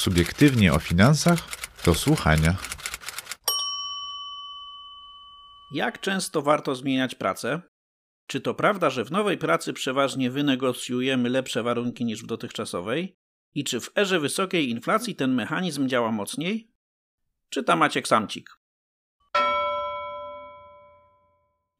Subiektywnie o finansach do słuchania. Jak często warto zmieniać pracę? Czy to prawda, że w nowej pracy przeważnie wynegocjujemy lepsze warunki niż w dotychczasowej? I czy w erze wysokiej inflacji ten mechanizm działa mocniej? Czyta Maciek Samcik.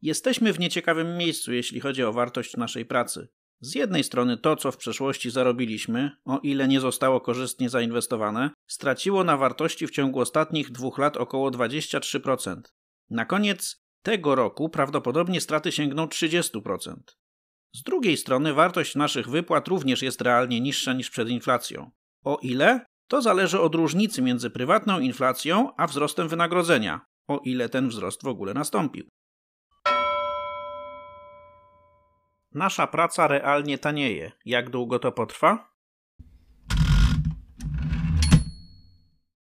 Jesteśmy w nieciekawym miejscu, jeśli chodzi o wartość naszej pracy. Z jednej strony to, co w przeszłości zarobiliśmy, o ile nie zostało korzystnie zainwestowane, straciło na wartości w ciągu ostatnich dwóch lat około 23%. Na koniec tego roku prawdopodobnie straty sięgną 30%. Z drugiej strony wartość naszych wypłat również jest realnie niższa niż przed inflacją. O ile? To zależy od różnicy między prywatną inflacją a wzrostem wynagrodzenia, o ile ten wzrost w ogóle nastąpił. Nasza praca realnie tanieje. Jak długo to potrwa?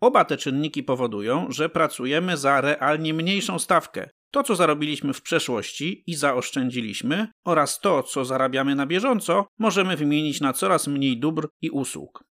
Oba te czynniki powodują, że pracujemy za realnie mniejszą stawkę. To, co zarobiliśmy w przeszłości i zaoszczędziliśmy, oraz to, co zarabiamy na bieżąco, możemy wymienić na coraz mniej dóbr i usług.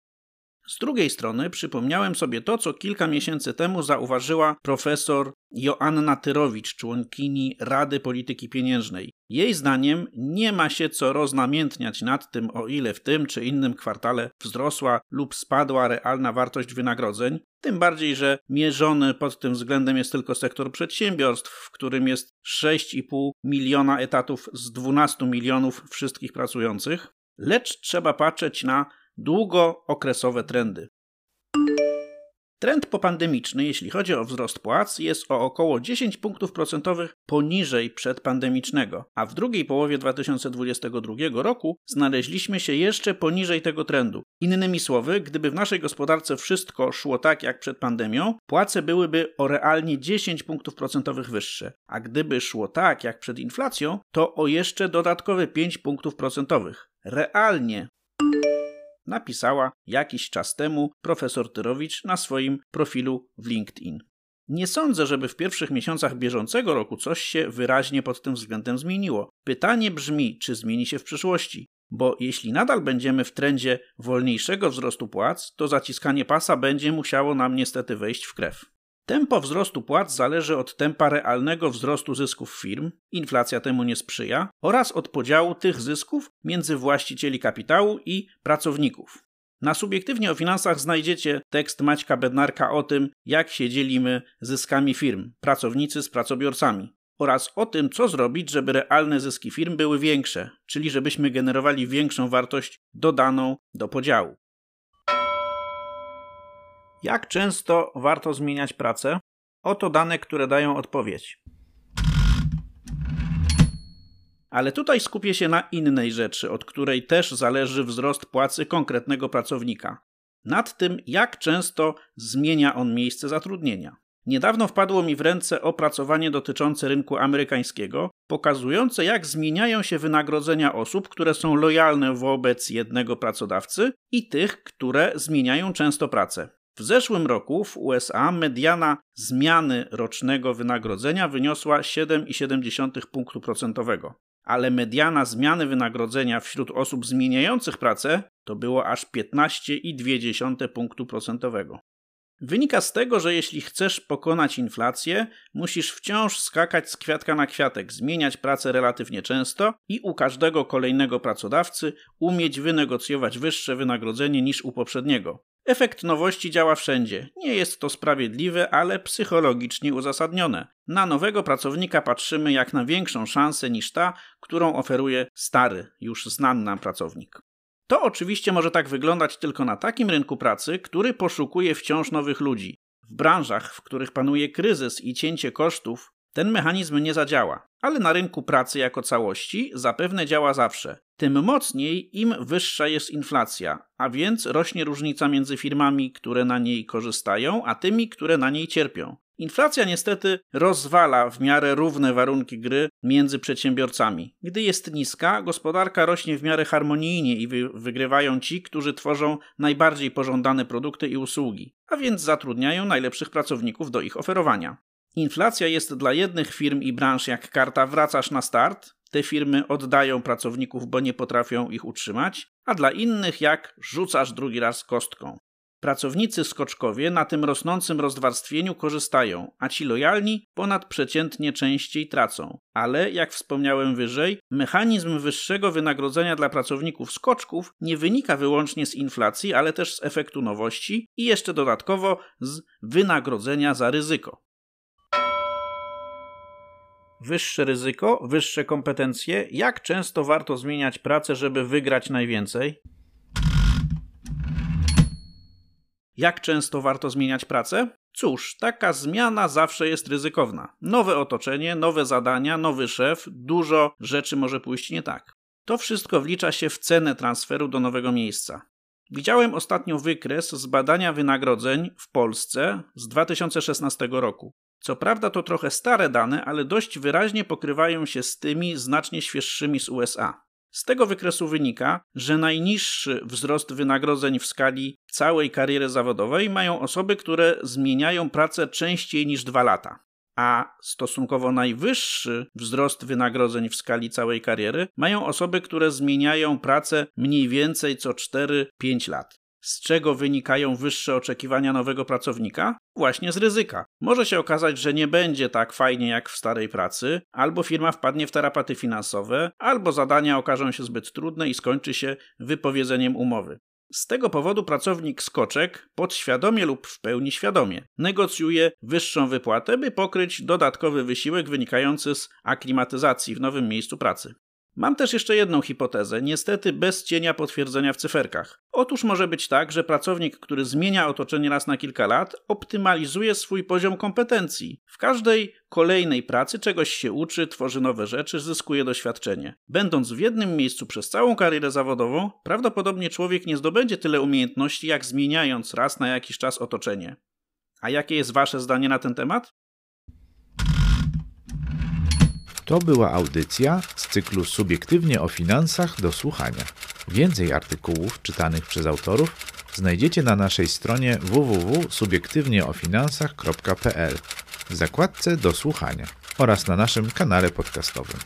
Z drugiej strony przypomniałem sobie to, co kilka miesięcy temu zauważyła profesor Joanna Tyrowicz, członkini Rady Polityki Pieniężnej. Jej zdaniem nie ma się co roznamiętniać nad tym, o ile w tym czy innym kwartale wzrosła lub spadła realna wartość wynagrodzeń, tym bardziej, że mierzony pod tym względem jest tylko sektor przedsiębiorstw, w którym jest 6,5 miliona etatów z 12 milionów wszystkich pracujących, lecz trzeba patrzeć na długookresowe trendy. Trend popandemiczny, jeśli chodzi o wzrost płac, jest o około 10 punktów procentowych poniżej przedpandemicznego, a w drugiej połowie 2022 roku znaleźliśmy się jeszcze poniżej tego trendu. Innymi słowy, gdyby w naszej gospodarce wszystko szło tak jak przed pandemią, płace byłyby o realnie 10 punktów procentowych wyższe, a gdyby szło tak jak przed inflacją, to o jeszcze dodatkowe 5 punktów procentowych. Realnie napisała jakiś czas temu profesor Tyrowicz na swoim profilu w LinkedIn. Nie sądzę, żeby w pierwszych miesiącach bieżącego roku coś się wyraźnie pod tym względem zmieniło. Pytanie brzmi, czy zmieni się w przyszłości? Bo jeśli nadal będziemy w trendzie wolniejszego wzrostu płac, to zaciskanie pasa będzie musiało nam niestety wejść w krew. Tempo wzrostu płac zależy od tempa realnego wzrostu zysków firm, inflacja temu nie sprzyja, oraz od podziału tych zysków między właścicieli kapitału i pracowników. Na subiektywnie o finansach znajdziecie tekst Maćka Bednarka o tym, jak się dzielimy zyskami firm, pracownicy z pracobiorcami, oraz o tym, co zrobić, żeby realne zyski firm były większe, czyli żebyśmy generowali większą wartość dodaną do podziału. Jak często warto zmieniać pracę? Oto dane, które dają odpowiedź. Ale tutaj skupię się na innej rzeczy, od której też zależy wzrost płacy konkretnego pracownika. Nad tym, jak często zmienia on miejsce zatrudnienia. Niedawno wpadło mi w ręce opracowanie dotyczące rynku amerykańskiego, pokazujące jak zmieniają się wynagrodzenia osób, które są lojalne wobec jednego pracodawcy i tych, które zmieniają często pracę. W zeszłym roku w USA mediana zmiany rocznego wynagrodzenia wyniosła 7,7 punktu procentowego, ale mediana zmiany wynagrodzenia wśród osób zmieniających pracę to było aż 15,2 punktu procentowego. Wynika z tego, że jeśli chcesz pokonać inflację, musisz wciąż skakać z kwiatka na kwiatek, zmieniać pracę relatywnie często i u każdego kolejnego pracodawcy umieć wynegocjować wyższe wynagrodzenie niż u poprzedniego. Efekt nowości działa wszędzie. Nie jest to sprawiedliwe, ale psychologicznie uzasadnione. Na nowego pracownika patrzymy jak na większą szansę niż ta, którą oferuje stary, już znany nam pracownik. To oczywiście może tak wyglądać tylko na takim rynku pracy, który poszukuje wciąż nowych ludzi. W branżach, w których panuje kryzys i cięcie kosztów, ten mechanizm nie zadziała, ale na rynku pracy jako całości zapewne działa zawsze. Tym mocniej, im wyższa jest inflacja, a więc rośnie różnica między firmami, które na niej korzystają, a tymi, które na niej cierpią. Inflacja niestety rozwala w miarę równe warunki gry między przedsiębiorcami. Gdy jest niska, gospodarka rośnie w miarę harmonijnie i wy wygrywają ci, którzy tworzą najbardziej pożądane produkty i usługi, a więc zatrudniają najlepszych pracowników do ich oferowania. Inflacja jest dla jednych firm i branż jak karta wracasz na start, te firmy oddają pracowników, bo nie potrafią ich utrzymać, a dla innych jak rzucasz drugi raz kostką. Pracownicy skoczkowie na tym rosnącym rozwarstwieniu korzystają, a ci lojalni ponadprzeciętnie częściej tracą. Ale, jak wspomniałem wyżej, mechanizm wyższego wynagrodzenia dla pracowników skoczków nie wynika wyłącznie z inflacji, ale też z efektu nowości i jeszcze dodatkowo z wynagrodzenia za ryzyko. Wyższe ryzyko, wyższe kompetencje. Jak często warto zmieniać pracę, żeby wygrać najwięcej? Jak często warto zmieniać pracę? Cóż, taka zmiana zawsze jest ryzykowna. Nowe otoczenie, nowe zadania, nowy szef, dużo rzeczy może pójść nie tak. To wszystko wlicza się w cenę transferu do nowego miejsca. Widziałem ostatnio wykres z badania wynagrodzeń w Polsce z 2016 roku. Co prawda to trochę stare dane, ale dość wyraźnie pokrywają się z tymi znacznie świeższymi z USA. Z tego wykresu wynika, że najniższy wzrost wynagrodzeń w skali całej kariery zawodowej mają osoby, które zmieniają pracę częściej niż dwa lata. A stosunkowo najwyższy wzrost wynagrodzeń w skali całej kariery mają osoby, które zmieniają pracę mniej więcej co 4-5 lat. Z czego wynikają wyższe oczekiwania nowego pracownika? Właśnie z ryzyka. Może się okazać, że nie będzie tak fajnie jak w starej pracy, albo firma wpadnie w tarapaty finansowe, albo zadania okażą się zbyt trudne i skończy się wypowiedzeniem umowy. Z tego powodu pracownik skoczek, podświadomie lub w pełni świadomie, negocjuje wyższą wypłatę, by pokryć dodatkowy wysiłek wynikający z aklimatyzacji w nowym miejscu pracy. Mam też jeszcze jedną hipotezę, niestety bez cienia potwierdzenia w cyferkach. Otóż może być tak, że pracownik, który zmienia otoczenie raz na kilka lat, optymalizuje swój poziom kompetencji. W każdej kolejnej pracy czegoś się uczy, tworzy nowe rzeczy, zyskuje doświadczenie. Będąc w jednym miejscu przez całą karierę zawodową, prawdopodobnie człowiek nie zdobędzie tyle umiejętności, jak zmieniając raz na jakiś czas otoczenie. A jakie jest Wasze zdanie na ten temat? To była audycja z cyklu Subiektywnie o finansach do słuchania. Więcej artykułów czytanych przez autorów znajdziecie na naszej stronie www.subiektywnieofinansach.pl w zakładce do słuchania oraz na naszym kanale podcastowym.